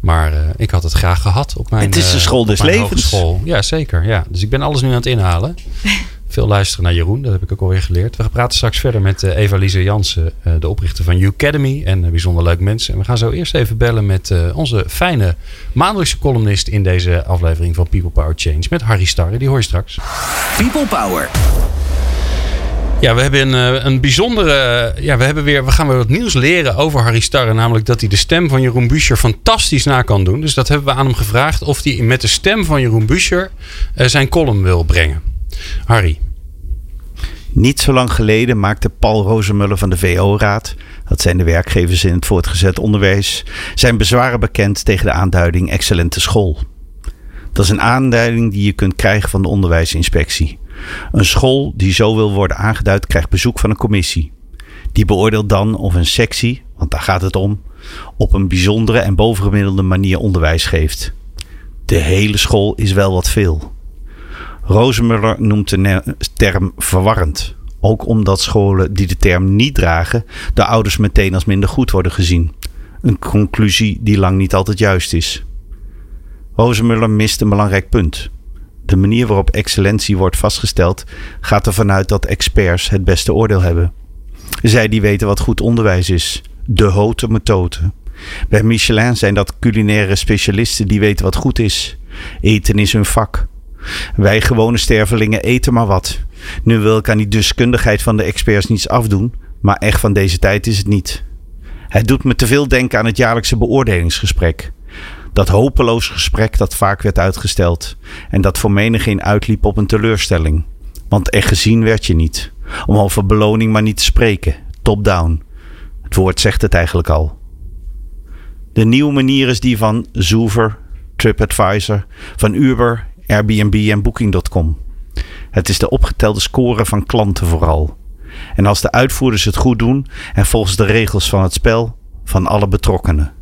Speaker 2: Maar ik had het graag gehad op mijn.
Speaker 3: Het is de school des levens.
Speaker 2: Ja, zeker. Ja. Dus ik ben alles nu aan het inhalen. [LAUGHS] Veel luisteren naar Jeroen, dat heb ik ook alweer geleerd. We praten straks verder met uh, Eva-Lise Jansen, uh, de oprichter van Academy en uh, bijzonder leuk mensen. En we gaan zo eerst even bellen met onze fijne maandelijkse columnist in deze aflevering van People Power Change met Harry Starre. Die hoor je straks.
Speaker 1: People Power.
Speaker 2: Ja, we hebben een, een bijzondere. Ja, we, hebben weer, we gaan weer wat nieuws leren over Harry Starre. Namelijk dat hij de stem van Jeroen Buescher fantastisch na kan doen. Dus dat hebben we aan hem gevraagd of hij met de stem van Jeroen Buescher zijn column wil brengen. Harry.
Speaker 3: Niet zo lang geleden maakte Paul Rozemuller van de VO-raad, dat zijn de werkgevers in het voortgezet onderwijs, zijn bezwaren bekend tegen de aanduiding excellente school. Dat is een aanduiding die je kunt krijgen van de onderwijsinspectie. Een school die zo wil worden aangeduid krijgt bezoek van een commissie. Die beoordeelt dan of een sectie, want daar gaat het om, op een bijzondere en bovengemiddelde manier onderwijs geeft. De hele school is wel wat veel. Rozemuller noemt de term verwarrend. Ook omdat scholen die de term niet dragen, de ouders meteen als minder goed worden gezien. Een conclusie die lang niet altijd juist is. Rozemuller mist een belangrijk punt. De manier waarop excellentie wordt vastgesteld gaat ervan uit dat experts het beste oordeel hebben. Zij die weten wat goed onderwijs is. De hote methode. Bij Michelin zijn dat culinaire specialisten die weten wat goed is. Eten is hun vak. Wij gewone stervelingen eten maar wat. Nu wil ik aan die deskundigheid van de experts niets afdoen, maar echt van deze tijd is het niet. Het doet me te veel denken aan het jaarlijkse beoordelingsgesprek. Dat hopeloos gesprek dat vaak werd uitgesteld en dat voor menigeen uitliep op een teleurstelling. Want echt gezien werd je niet. Om over beloning maar niet te spreken. Top-down. Het woord zegt het eigenlijk al. De nieuwe manier is die van Zoever, TripAdvisor, van Uber Airbnb en Booking.com. Het is de opgetelde score van klanten vooral. En als de uitvoerders het goed doen en volgens de regels van het spel van alle betrokkenen.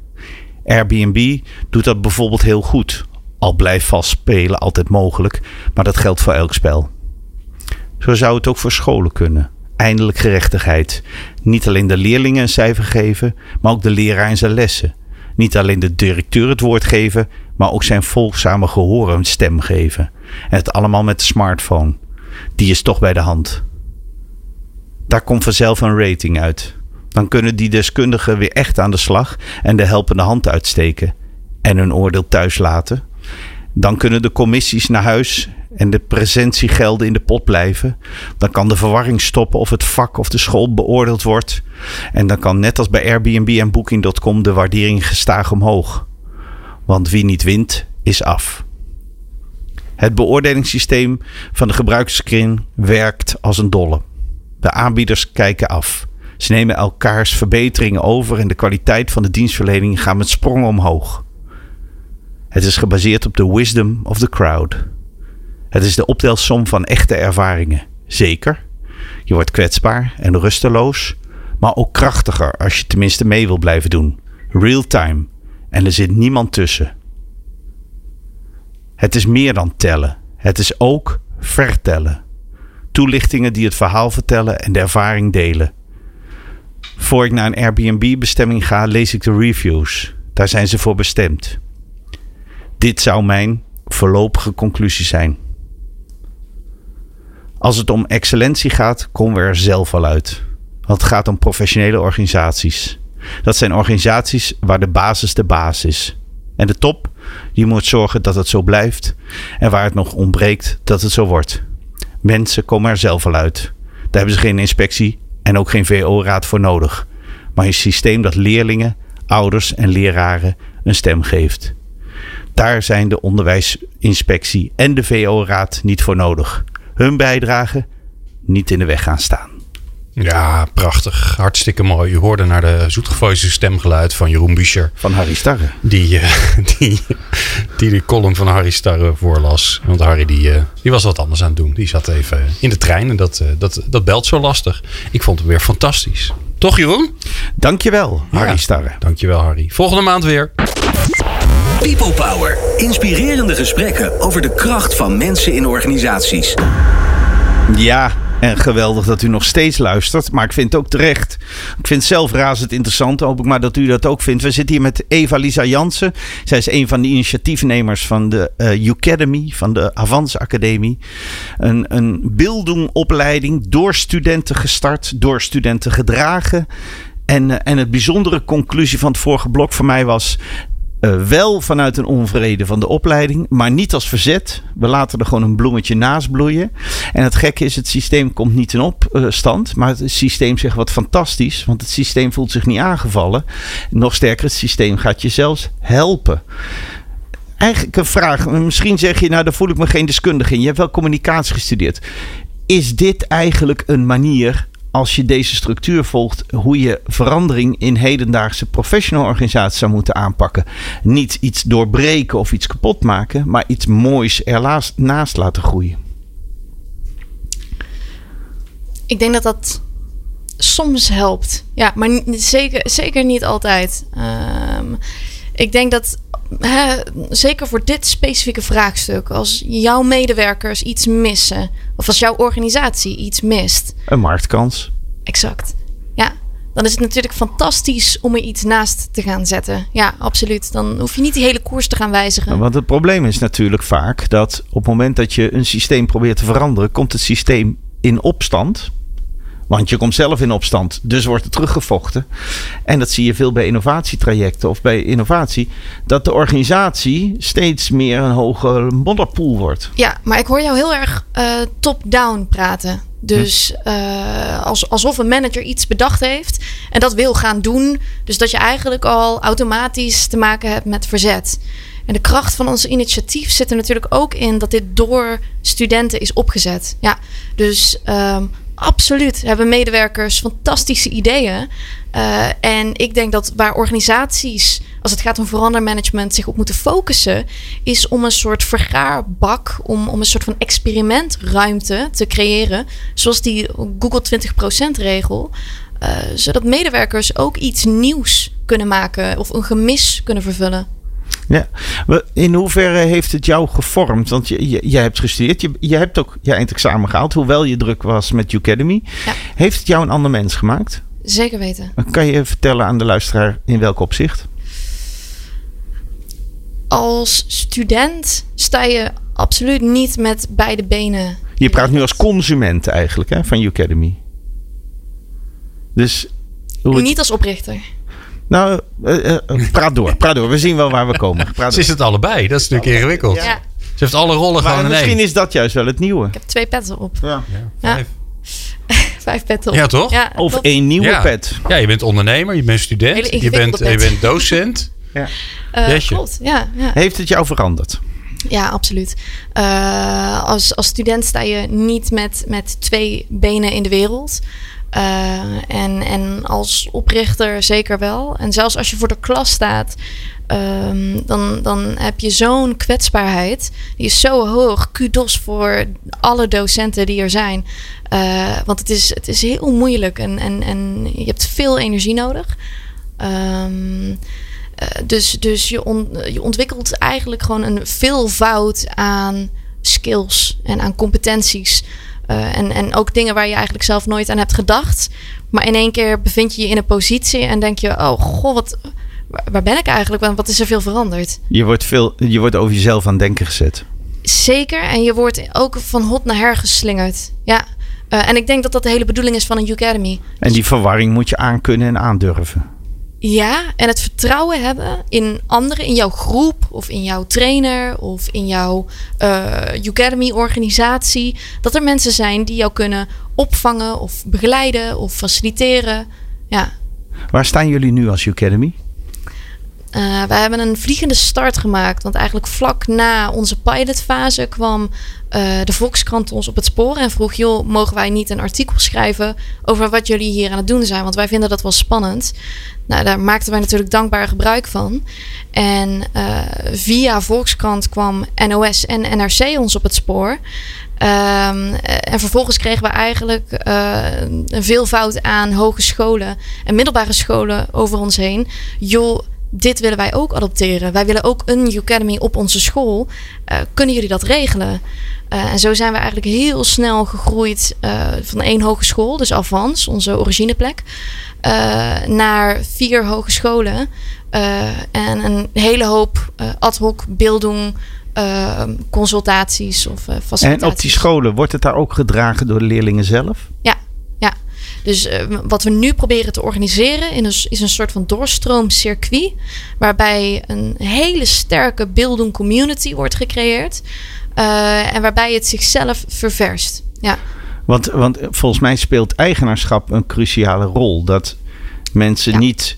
Speaker 3: Airbnb doet dat bijvoorbeeld heel goed, al blijft vast spelen altijd mogelijk, maar dat geldt voor elk spel. Zo zou het ook voor scholen kunnen. Eindelijk gerechtigheid. Niet alleen de leerlingen een cijfer geven, maar ook de leraar in zijn lessen. Niet alleen de directeur het woord geven, maar ook zijn volgzame gehoor een stem geven. En het allemaal met de smartphone. Die is toch bij de hand. Daar komt vanzelf een rating uit. Dan kunnen die deskundigen weer echt aan de slag en de helpende hand uitsteken. En hun oordeel thuis laten. Dan kunnen de commissies naar huis en de presentiegelden in de pot blijven. Dan kan de verwarring stoppen of het vak of de school beoordeeld wordt. En dan kan net als bij Airbnb en Booking.com de waardering gestaag omhoog. Want wie niet wint, is af. Het beoordelingssysteem van de gebruikerskring werkt als een dolle. De aanbieders kijken af. Ze nemen elkaars verbeteringen over en de kwaliteit van de dienstverlening gaat met sprongen omhoog. Het is gebaseerd op de wisdom of the crowd. Het is de optelsom van echte ervaringen. Zeker. Je wordt kwetsbaar en rusteloos, maar ook krachtiger als je tenminste mee wil blijven doen. Real time. En er zit niemand tussen. Het is meer dan tellen. Het is ook vertellen. Toelichtingen die het verhaal vertellen en de ervaring delen. Voor ik naar een Airbnb-bestemming ga, lees ik de reviews. Daar zijn ze voor bestemd. Dit zou mijn voorlopige conclusie zijn. Als het om excellentie gaat, komen we er zelf al uit. Want het gaat om professionele organisaties. Dat zijn organisaties waar de basis de baas is. En de top, die moet zorgen dat het zo blijft. En waar het nog ontbreekt, dat het zo wordt. Mensen komen er zelf al uit. Daar hebben ze geen inspectie en ook geen VO-raad voor nodig. Maar een systeem dat leerlingen, ouders en leraren een stem geeft. Daar zijn de onderwijsinspectie en de VO-raad niet voor nodig. Hun bijdrage niet in de weg gaan staan.
Speaker 2: Ja, prachtig. Hartstikke mooi. U hoorde naar de zoetgevoelige stemgeluid van Jeroen Buescher.
Speaker 3: Van Harry Starre.
Speaker 2: Die, uh, [LAUGHS] die, die de column van Harry Starre voorlas. Want Harry die, uh, die was wat anders aan het doen. Die zat even in de trein en dat, uh, dat, dat belt zo lastig. Ik vond het weer fantastisch. Toch Jeroen?
Speaker 3: Dankjewel, Harry ja, Starre.
Speaker 2: Dankjewel Harry. Volgende maand weer.
Speaker 1: People Power. Inspirerende gesprekken over de kracht van mensen in organisaties.
Speaker 3: Ja, En geweldig dat u nog steeds luistert. Maar ik vind het ook terecht. Ik vind het zelf razend interessant. Hoop ik maar dat u dat ook vindt. We zitten hier met Eva-Lisa Jansen. Zij is een van de initiatiefnemers van de uh, Academy, van de Avans Academie. Een, een door studenten gestart, door studenten gedragen. En, uh, en het bijzondere conclusie van het vorige blok voor mij was. Uh, wel vanuit een onvrede van de opleiding, maar niet als verzet. We laten er gewoon een bloemetje naast bloeien. En het gekke is, het systeem komt niet in opstand. Maar het systeem zegt wat fantastisch, want het systeem voelt zich niet aangevallen. Nog sterker, het systeem gaat je zelfs helpen. Eigenlijk een vraag. Misschien zeg je, nou daar voel ik me geen deskundige in. Je hebt wel communicatie gestudeerd. Is dit eigenlijk een manier als je deze structuur volgt, hoe je verandering in hedendaagse professional organisaties zou moeten aanpakken. Niet iets doorbreken of iets kapot maken, maar iets moois ernaast laten groeien.
Speaker 4: Ik denk dat dat soms helpt. Ja, maar zeker, zeker niet altijd. Um, ik denk dat Hè, zeker voor dit specifieke vraagstuk, als jouw medewerkers iets missen, of als jouw organisatie iets mist.
Speaker 3: Een marktkans.
Speaker 4: Exact. Ja, dan is het natuurlijk fantastisch om er iets naast te gaan zetten. Ja, absoluut. Dan hoef je niet die hele koers te gaan wijzigen.
Speaker 3: Want het probleem is natuurlijk vaak dat op het moment dat je een systeem probeert te veranderen, komt het systeem in opstand. Want je komt zelf in opstand, dus wordt er teruggevochten. En dat zie je veel bij innovatietrajecten of bij innovatie. Dat de organisatie steeds meer een hoge modderpoel wordt.
Speaker 4: Ja, maar ik hoor jou heel erg uh, top-down praten. Dus als, alsof een manager iets bedacht heeft en dat wil gaan doen. Dus dat je eigenlijk al automatisch te maken hebt met verzet. En de kracht van ons initiatief zit er natuurlijk ook in dat dit door studenten is opgezet. Ja, dus um, absoluut hebben medewerkers fantastische ideeën. Uh, en ik denk dat waar organisaties, als het gaat om verandermanagement, zich op moeten focussen, is om een soort vergaarbak, om, om een soort van experimentruimte te creëren, zoals die Google 20% regel. Uh, zodat medewerkers ook iets nieuws kunnen maken of een gemis kunnen vervullen.
Speaker 3: Ja, in hoeverre heeft het jou gevormd? Want je, je, je hebt gestudeerd, je, je hebt ook je eindexamen gehaald, hoewel je druk was met Academy. Ja. Heeft het jou een ander mens gemaakt?
Speaker 4: Zeker weten.
Speaker 3: Kan je vertellen aan de luisteraar in welk opzicht?
Speaker 4: Als student sta je absoluut niet met beide benen.
Speaker 3: Je praat nu als consument eigenlijk hè, van Academy. Dus
Speaker 4: hoe Niet als oprichter.
Speaker 3: Nou, uh, uh, praat door. Praat door. We zien wel waar we komen. Praat
Speaker 2: Ze is het allebei. Dat is natuurlijk ingewikkeld. Ja. Ze heeft alle rollen maar gewoon
Speaker 3: in Misschien is dat juist wel het nieuwe.
Speaker 4: Ik heb twee petten op. Ja. ja vijf. [LAUGHS] vijf petten op.
Speaker 2: Ja, toch? Ja,
Speaker 3: of één nieuwe pet.
Speaker 2: Ja, je bent ondernemer, je bent student, je bent, je bent docent. [LAUGHS]
Speaker 4: ja. Uh, klopt, ja, ja.
Speaker 3: Heeft het jou veranderd?
Speaker 4: Ja, absoluut. Uh, als, als student sta je niet met, met twee benen in de wereld. Uh, en, en als oprichter zeker wel. En zelfs als je voor de klas staat, um, dan, dan heb je zo'n kwetsbaarheid. Die is zo hoog. Kudos voor alle docenten die er zijn. Uh, want het is, het is heel moeilijk en, en, en je hebt veel energie nodig. Um, uh, dus dus je, on, je ontwikkelt eigenlijk gewoon een veelvoud aan skills en aan competenties. Uh, en, en ook dingen waar je eigenlijk zelf nooit aan hebt gedacht. Maar in één keer bevind je je in een positie en denk je: oh goh, wat, waar ben ik eigenlijk? Wat is er veel veranderd?
Speaker 3: Je wordt, veel, je wordt over jezelf aan denken gezet.
Speaker 4: Zeker. En je wordt ook van hot naar her geslingerd. Ja. Uh, en ik denk dat dat de hele bedoeling is van een Academy.
Speaker 3: En die verwarring moet je aankunnen en aandurven.
Speaker 4: Ja, en het vertrouwen hebben in anderen, in jouw groep of in jouw trainer of in jouw uh, Academy-organisatie. Dat er mensen zijn die jou kunnen opvangen of begeleiden of faciliteren. Ja.
Speaker 3: Waar staan jullie nu als Academy?
Speaker 4: Uh, wij hebben een vliegende start gemaakt. Want eigenlijk vlak na onze pilotfase kwam uh, de Volkskrant ons op het spoor en vroeg: joh, mogen wij niet een artikel schrijven over wat jullie hier aan het doen zijn? Want wij vinden dat wel spannend. Nou, daar maakten wij natuurlijk dankbaar gebruik van. En uh, via Volkskrant kwam NOS en NRC ons op het spoor. Um, en vervolgens kregen we eigenlijk een veelvoud aan hogescholen en middelbare scholen over ons heen. Joh, dit willen wij ook adopteren. Wij willen ook een Academy op onze school. Uh, kunnen jullie dat regelen? Uh, en zo zijn we eigenlijk heel snel gegroeid uh, van één hogeschool, dus Avans, onze origineplek, naar vier hogescholen. en een hele hoop ad hoc beelding, consultaties of facilitaties.
Speaker 3: En op die scholen, wordt het daar ook gedragen door de leerlingen zelf?
Speaker 4: Ja. Dus uh, wat we nu proberen te organiseren in een, is een soort van doorstroomcircuit. Waarbij een hele sterke beelding community wordt gecreëerd. Uh, en waarbij het zichzelf ververst. Ja.
Speaker 3: Want, want volgens mij speelt eigenaarschap een cruciale rol. Dat mensen ja. niet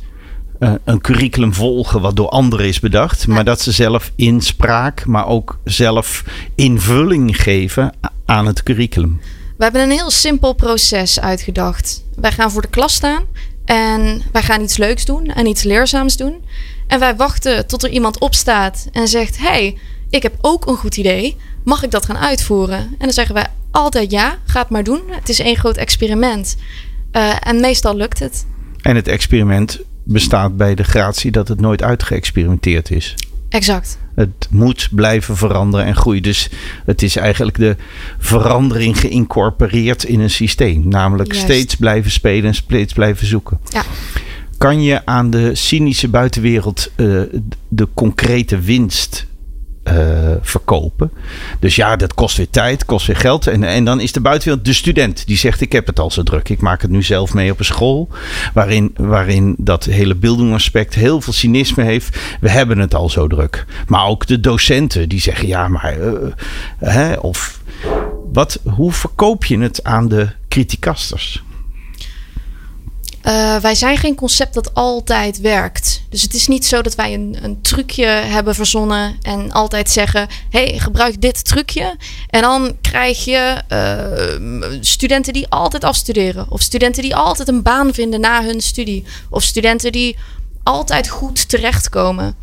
Speaker 3: uh, een curriculum volgen wat door anderen is bedacht. Ja. Maar dat ze zelf inspraak, maar ook zelf invulling geven aan het curriculum.
Speaker 4: We hebben een heel simpel proces uitgedacht. Wij gaan voor de klas staan en wij gaan iets leuks doen en iets leerzaams doen. En wij wachten tot er iemand opstaat en zegt: hey, ik heb ook een goed idee. Mag ik dat gaan uitvoeren? En dan zeggen wij altijd ja, ga het maar doen. Het is één groot experiment. Uh, en meestal lukt het.
Speaker 3: En het experiment bestaat bij de gratie dat het nooit uitgeëxperimenteerd is.
Speaker 4: Exact.
Speaker 3: Het moet blijven veranderen en groeien. Dus het is eigenlijk de verandering geïncorporeerd in een systeem. Namelijk Juist. steeds blijven spelen en steeds blijven zoeken.
Speaker 4: Ja.
Speaker 3: Kan je aan de cynische buitenwereld uh, de concrete winst uh, verkopen. Dus ja, dat kost weer tijd, kost weer geld. En, en dan is de buitenwereld de student die zegt: Ik heb het al zo druk. Ik maak het nu zelf mee op een school. Waarin, waarin dat hele aspect heel veel cynisme heeft. We hebben het al zo druk. Maar ook de docenten die zeggen: Ja, maar. Uh, hè, of wat, hoe verkoop je het aan de criticasters?
Speaker 4: Uh, wij zijn geen concept dat altijd werkt. Dus het is niet zo dat wij een, een trucje hebben verzonnen en altijd zeggen: hey, gebruik dit trucje. En dan krijg je uh, studenten die altijd afstuderen, of studenten die altijd een baan vinden na hun studie, of studenten die altijd goed terechtkomen.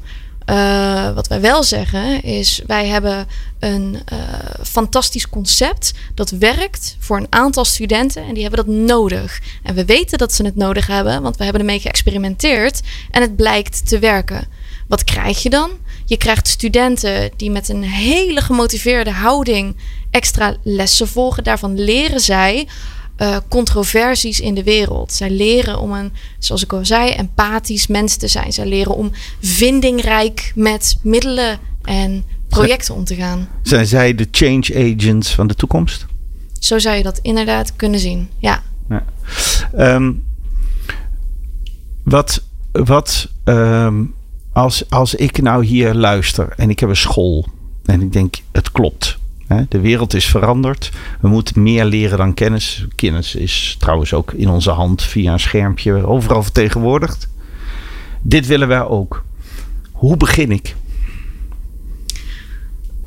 Speaker 4: Uh, wat wij wel zeggen is, wij hebben een uh, fantastisch concept dat werkt voor een aantal studenten en die hebben dat nodig. En we weten dat ze het nodig hebben, want we hebben ermee geëxperimenteerd en het blijkt te werken. Wat krijg je dan? Je krijgt studenten die met een hele gemotiveerde houding extra lessen volgen. Daarvan leren zij uh, controversies in de wereld. Zij leren om een, zoals ik al zei, empathisch mens te zijn. Zij leren om vindingrijk met middelen en projecten om te gaan.
Speaker 3: Zijn zij de change agents van de toekomst?
Speaker 4: Zo zou je dat inderdaad kunnen zien, ja.
Speaker 3: ja. Um, wat wat um, als, als ik nou hier luister en ik heb een school en ik denk het klopt. De wereld is veranderd. We moeten meer leren dan kennis. Kennis is trouwens ook in onze hand via een schermpje overal vertegenwoordigd. Dit willen wij ook. Hoe begin ik?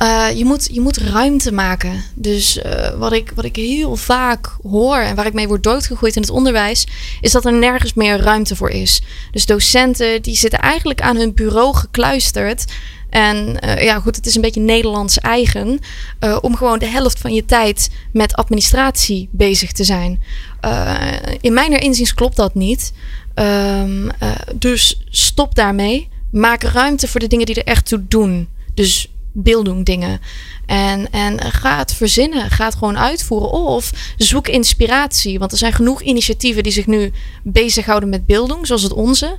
Speaker 4: Uh, je, moet, je moet ruimte maken. Dus uh, wat, ik, wat ik heel vaak hoor en waar ik mee word doodgegooid in het onderwijs, is dat er nergens meer ruimte voor is. Dus docenten die zitten eigenlijk aan hun bureau gekluisterd. En uh, ja, goed, het is een beetje Nederlands eigen om gewoon de helft van je tijd met administratie bezig te zijn. In mijn inziens klopt dat niet. Um, dus stop daarmee. Maak ruimte voor de dingen die er echt toe doen. Dus beelddoen dingen. En, en ga het verzinnen. Ga het gewoon uitvoeren. Of zoek inspiratie. Want er zijn genoeg initiatieven die zich nu bezighouden met beelddoen, zoals het onze.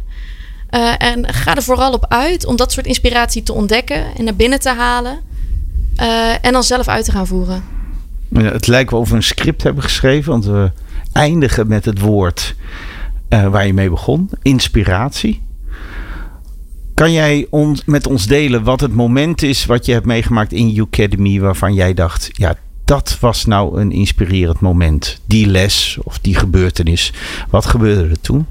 Speaker 4: Uh, en ga er vooral op uit om dat soort inspiratie te ontdekken en naar binnen te halen. Uh, en dan zelf uit te gaan voeren.
Speaker 3: Ja, het lijkt wel of we een script hebben geschreven, want we eindigen met het woord uh, waar je mee begon: inspiratie. Kan jij ons, met ons delen wat het moment is wat je hebt meegemaakt in Academy waarvan jij dacht: ja, dat was nou een inspirerend moment. Die les of die gebeurtenis. Wat gebeurde er toen?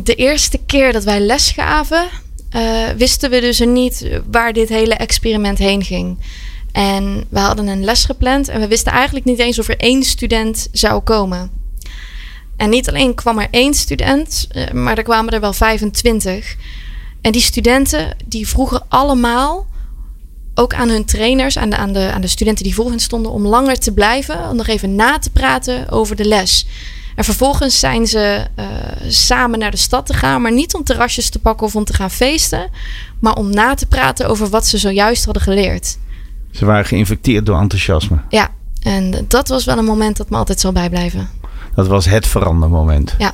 Speaker 4: de eerste keer dat wij les gaven, uh, wisten we dus niet waar dit hele experiment heen ging. En we hadden een les gepland en we wisten eigenlijk niet eens of er één student zou komen. En niet alleen kwam er één student, uh, maar er kwamen er wel 25. En die studenten die vroegen allemaal ook aan hun trainers, aan de, aan de, aan de studenten die voor hen stonden, om langer te blijven, om nog even na te praten over de les. En vervolgens zijn ze uh, samen naar de stad te gaan, maar niet om terrasjes te pakken of om te gaan feesten, maar om na te praten over wat ze zojuist hadden geleerd.
Speaker 3: Ze waren geïnfecteerd door enthousiasme.
Speaker 4: Ja, en dat was wel een moment dat me altijd zal bijblijven.
Speaker 3: Dat was het verandermoment.
Speaker 4: Ja.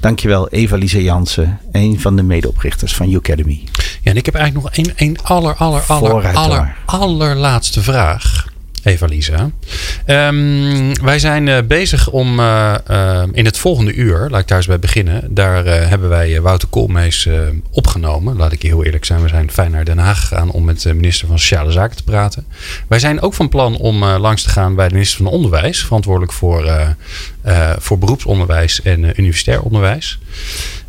Speaker 3: Dankjewel, Eva-Lise Jansen, een van de medeoprichters van Academy.
Speaker 2: Ja, en ik heb eigenlijk nog één, één aller, aller, aller, aller, allerlaatste vraag. Eva-Lisa. Um, wij zijn uh, bezig om uh, uh, in het volgende uur, laat ik eens bij beginnen. Daar hebben wij Wouter Koolmees opgenomen. Laat ik je heel eerlijk zijn. We zijn fijn naar Den Haag gegaan om met de minister van Sociale Zaken te praten. Wij zijn ook van plan om langs te gaan bij de minister van Onderwijs. Verantwoordelijk voor, voor beroepsonderwijs en universitair onderwijs.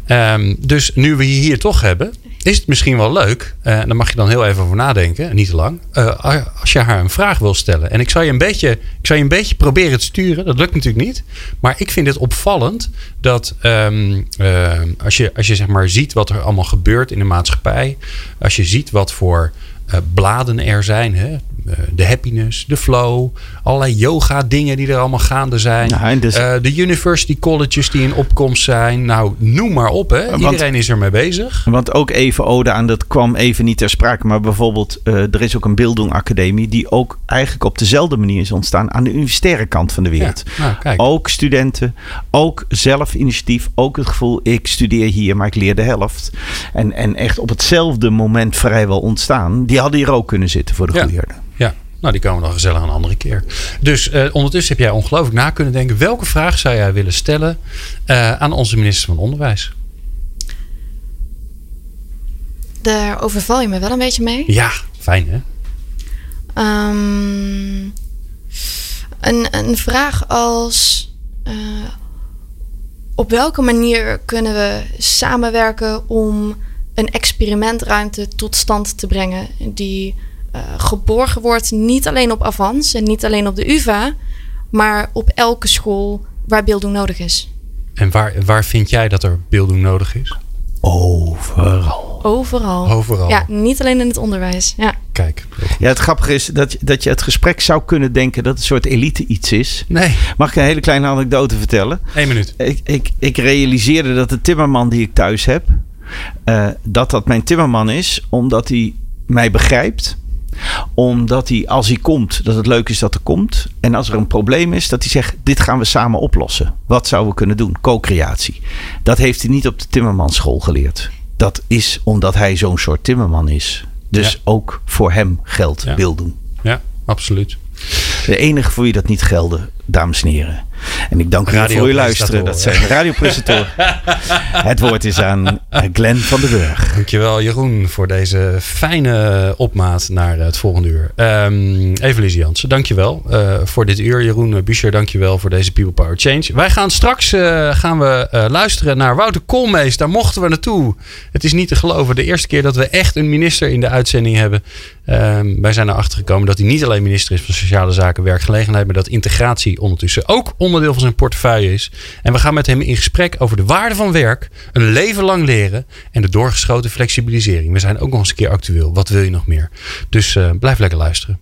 Speaker 2: Um, dus nu we je hier toch hebben, is het misschien wel leuk. Uh, daar mag je dan heel even over nadenken, niet te lang. Uh, als je haar een vraag wil stellen. En ik zal, je een beetje, ik zal je een beetje proberen te sturen. Dat lukt natuurlijk niet. Maar ik vind het opvallend dat um, uh, als, je, als je zeg maar ziet wat er allemaal gebeurt in de maatschappij. Als je ziet wat voor bladen er zijn. Hè? Eh, de happiness, de flow, allerlei yoga dingen die er allemaal gaande zijn. Nou, dus... uh, de university colleges die in opkomst zijn. Nou, noem maar op. Hè. Iedereen is er mee bezig.
Speaker 3: Want ook even ode aan, dat kwam even niet ter sprake. Maar bijvoorbeeld, uh, er is ook een Bildung Academie die ook eigenlijk op dezelfde manier is ontstaan aan de universitaire kant van de wereld. Ja, nou, ook studenten, ook zelfinitiatief, ook het gevoel ik studeer hier, maar ik leer de helft. En, en echt op hetzelfde moment vrijwel ontstaan. Die hadden hier ook kunnen zitten voor de ja.
Speaker 2: Ja, nou, die komen dan gezellig een andere keer. Dus uh, ondertussen heb jij ongelooflijk na kunnen denken. Welke vraag zou jij willen stellen uh, aan onze minister van Onderwijs?
Speaker 4: Daar overval je me wel een beetje mee.
Speaker 2: Ja, fijn hè?
Speaker 4: Um, een, een vraag als... Uh, op welke manier kunnen we samenwerken om een experimentruimte tot stand te brengen... die geborgen wordt, niet alleen op Avans en niet alleen op de UVA, maar op elke school waar beelding nodig is.
Speaker 2: En waar, waar vind jij dat er beelding nodig is?
Speaker 3: Overal.
Speaker 4: Overal.
Speaker 2: Overal.
Speaker 4: Ja, niet alleen in het onderwijs. Ja.
Speaker 2: Kijk.
Speaker 3: Ja, het grappige is dat, dat je het gesprek zou kunnen denken dat het een soort elite iets is.
Speaker 2: Nee.
Speaker 3: Mag ik een hele kleine anekdote vertellen?
Speaker 2: Eén minuut.
Speaker 3: Ik, ik, ik realiseerde dat de timmerman die ik thuis heb, uh, dat dat mijn timmerman is, omdat hij mij begrijpt omdat hij, als hij komt, dat het leuk is dat er komt. En als er een probleem is, dat hij zegt: Dit gaan we samen oplossen. Wat zouden we kunnen doen? Co-creatie. Dat heeft hij niet op de Timmermansschool geleerd. Dat is omdat hij zo'n soort Timmerman is. Dus ook voor hem geldt
Speaker 2: ja.
Speaker 3: beelden.
Speaker 2: Ja, absoluut.
Speaker 3: De enige voor wie dat niet gelden, dames en heren. En ik dank u voor uw luisteren. Dat zijn de radiopresentator. [LAUGHS] het woord is aan Glenn van den Burg.
Speaker 2: Dankjewel Jeroen voor deze fijne opmaat naar het volgende uur. Um, Evelise Jansen, dankjewel uh, voor dit uur. Jeroen Buescher, dankjewel voor deze People Power Change. Wij gaan straks uh, gaan we, uh, luisteren naar Wouter Koolmees. Daar mochten we naartoe. Het is niet te geloven. De eerste keer dat we echt een minister in de uitzending hebben. Um, wij zijn erachter gekomen dat hij niet alleen minister is van Sociale Zaken, Werkgelegenheid, maar dat integratie ondertussen ook onderdeel van zijn portefeuille is. En we gaan met hem in gesprek over de waarde van werk, een leven lang leren en de doorgeschoten flexibilisering. We zijn ook nog eens een keer actueel. Wat wil je nog meer? Dus uh, blijf lekker luisteren.